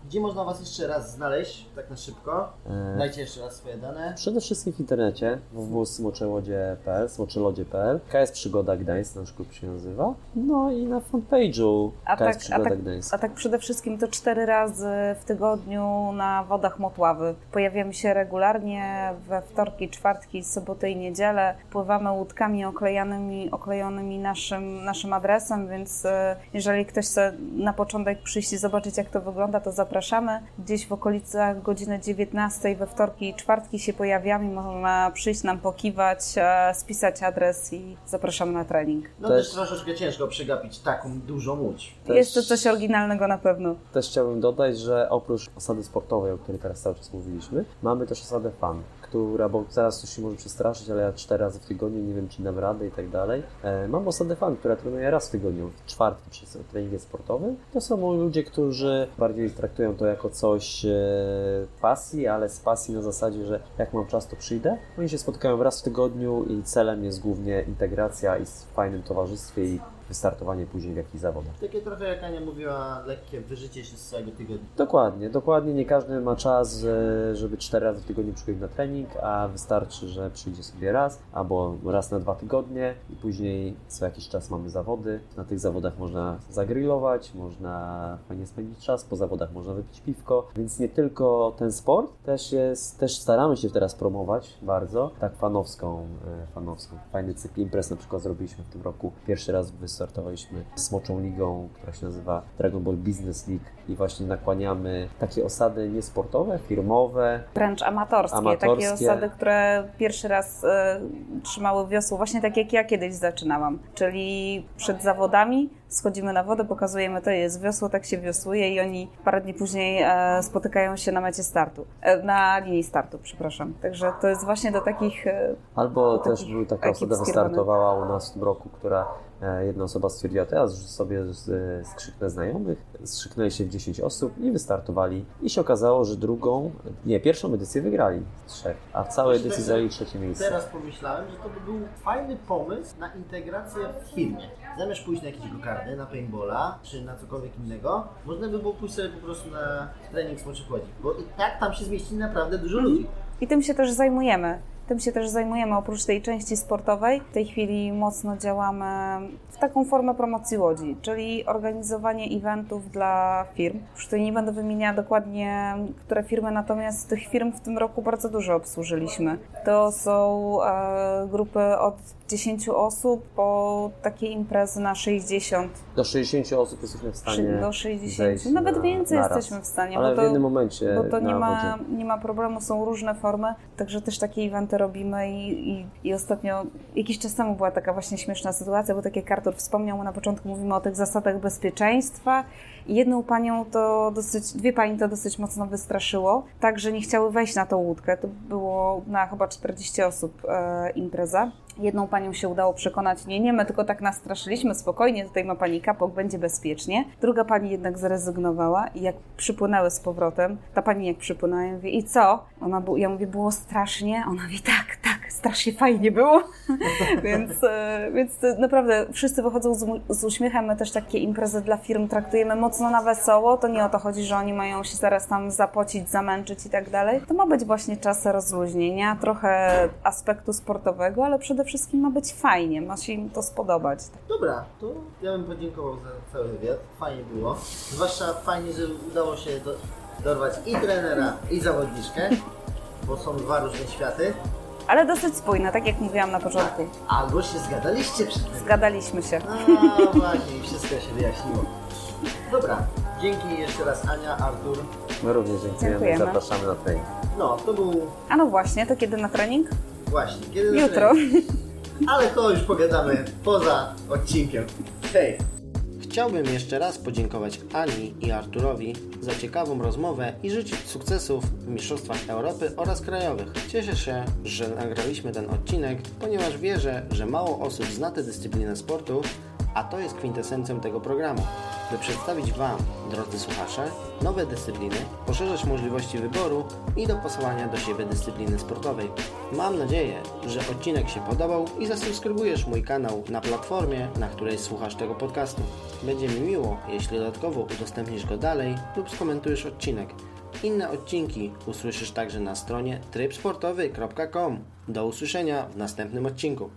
gdzie można Was jeszcze raz znaleźć, tak na szybko? E, Dajcie jeszcze raz swoje dane. Przede wszystkim w internecie www.smoczełodzie.pl, smoczelodzie.pl KS Przygoda Gdańsk, nasz klub się nazywa. No i na fanpage'u A KS tak, a, Przygoda tak, Gdańsk. a tak przede wszystkim to cztery razy w tygodniu na wodach Motławy. Pojawiamy się regularnie we wtorki, czwartki, soboty i niedzielę. Pływamy łódkami oklejanymi, oklejonymi naszym, naszym adresem, więc e, jeżeli ktoś chce na początek przyjść i zobaczyć jak to wygląda, to zapraszamy. Gdzieś w okolicach godziny 19 we wtorki i czwartki się pojawiamy. Można przyjść nam pokiwać, e, spisać adres i zapraszamy na trening. No Też- też, troszeczkę ciężko przegapić taką dużą łódź. Też- Jest to coś oryginalnego na pewno. Też chciałbym dodać, że oprócz osady sportowej, o której teraz cały czas mówiliśmy, mamy też osadę fan, która, bo zaraz ktoś się może przestraszyć, ale ja cztery razy w tygodniu, nie wiem czy dam radę i tak dalej. E, mam osadę fan, która trenuje raz w tygodniu, w czwartki przez treningi sportowe. To są ludzie, którzy bardziej traktują to jako coś e, pasji, ale z pasji na zasadzie, że jak mam czas, to przyjdę. Oni się spotkają raz w tygodniu i celem jest głównie integracja i w fajnym towarzystwie i wystartowanie później w jakichś zawodach. Takie trochę jak Ania mówiła, lekkie wyżycie się z całego tygodnia. Dokładnie, dokładnie. Nie każdy ma czas, e, żeby cztery razy w tygodniu przychodzić na trening, a wystarczy, że przyjdzie sobie raz albo raz na dwa tygodnie i później co jakiś czas mamy zawody. Na tych zawodach można zagrillować, można fajnie spędzić czas, po zawodach można wypić piwko, więc nie tylko ten sport, też jest, też staramy się teraz promować bardzo, tak fanowską, e, fanowską. Fajny cykl imprez na przykład zrobiliśmy w tym roku. Pierwszy raz wystartowaliśmy Smoczą Ligą, która się nazywa Dragon Ball Business League i właśnie nakłaniamy takie osady niesportowe, firmowe, wręcz amatorskie, Amatorskie. takie osady, które pierwszy raz e, trzymały wiosło, właśnie tak jak ja kiedyś zaczynałam, czyli przed zawodami schodzimy na wodę, pokazujemy to jest wiosło, tak się wiosłuje i oni parę dni później e, spotykają się na mecie startu, e, na linii startu, przepraszam. Także to jest właśnie do takich e, Albo takich też był taka osoba skierowanych. wystartowała u nas w tym roku, która e, jedna osoba stwierdziła, teraz sobie z- e, skrzyknę znajomych, skrzyknęli się w 10 osób i wystartowali. I się okazało, że drugą, nie, pierwszą edycję wygrali z trzech, a w całej edycji zajęli trzecie miejsce. Teraz pomyślałem, że to by był fajny pomysł na integrację w firmie. Zamiast pójść na jakieś gokardy, na paintballa, czy na cokolwiek innego, można by było pójść sobie po prostu na trening smoczych łodzi. Bo i tak tam się zmieści naprawdę dużo ludzi. I tym się też zajmujemy. Tym się też zajmujemy oprócz tej części sportowej. W tej chwili mocno działamy w taką formę promocji łodzi, czyli organizowanie eventów dla firm. Już tutaj nie będę wymieniała dokładnie, które firmy, natomiast tych firm w tym roku bardzo dużo obsłużyliśmy. To są e, grupy od 10 osób po takie imprezy na 60, Do 60 osób jesteśmy w stanie do 60, zejść nawet na- więcej naraz. jesteśmy w stanie. Ale bo w to, jednym momencie bo to na nie ma, wodzie. nie ma problemu, są różne formy, także też takie eventy robimy i, i, i ostatnio, jakiś czas temu była taka właśnie śmieszna sytuacja, bo tak jak Artur wspomniał, na początku mówimy o tych zasadach bezpieczeństwa i jedną panią to dosyć, dwie pani to dosyć mocno wystraszyło, tak, że nie chciały wejść na tą łódkę, to było na chyba 40 osób e, impreza. Jedną panią się udało przekonać, nie, nie, my tylko tak nastraszyliśmy, spokojnie, tutaj ma pani kapok, będzie bezpiecznie. Druga pani jednak zrezygnowała i jak przypłynęły z powrotem, ta pani jak przypłynęła, ja mówię, i co? Ona, ja mówię, było strasznie, ona mówi, tak, tak, strasznie fajnie było. więc, e, więc naprawdę wszyscy wychodzą z, z uśmiechem. My też takie imprezy dla firm traktujemy mocno na wesoło. To nie o to chodzi, że oni mają się zaraz tam zapocić, zamęczyć i tak dalej. To ma być właśnie czas rozluźnienia, trochę aspektu sportowego, ale przede wszystkim ma być fajnie, ma się im to spodobać. Dobra, to ja bym podziękował za cały wywiad. Fajnie było. Zwłaszcza fajnie, że udało się do, dorwać i trenera, i zawodniczkę, bo są dwa różne światy. Ale dosyć spójne, tak jak mówiłam na początku. Albo się zgadaliście przed tym. Zgadaliśmy się. A właśnie, i wszystko się wyjaśniło. Dobra, dzięki jeszcze raz Ania, Artur. My również dziękujemy, Dziękujemy. zapraszamy na trening. No, to był A no właśnie, to kiedy na trening? właśnie, kiedy Jutro. Ale to już pogadamy poza odcinkiem. Hej! Chciałbym jeszcze raz podziękować Ani i Arturowi za ciekawą rozmowę i życzyć sukcesów w Mistrzostwach Europy oraz krajowych. Cieszę się, że nagraliśmy ten odcinek, ponieważ wierzę, że mało osób zna tę dyscyplinę sportu, a to jest kwintesencją tego programu. By przedstawić Wam, drodzy słuchacze, nowe dyscypliny, poszerzać możliwości wyboru i dopasowania do siebie dyscypliny sportowej. Mam nadzieję, że odcinek się podobał i zasubskrybujesz mój kanał na platformie, na której słuchasz tego podcastu. Będzie mi miło, jeśli dodatkowo udostępnisz go dalej lub skomentujesz odcinek. Inne odcinki usłyszysz także na stronie trybsportowy.com. Do usłyszenia w następnym odcinku.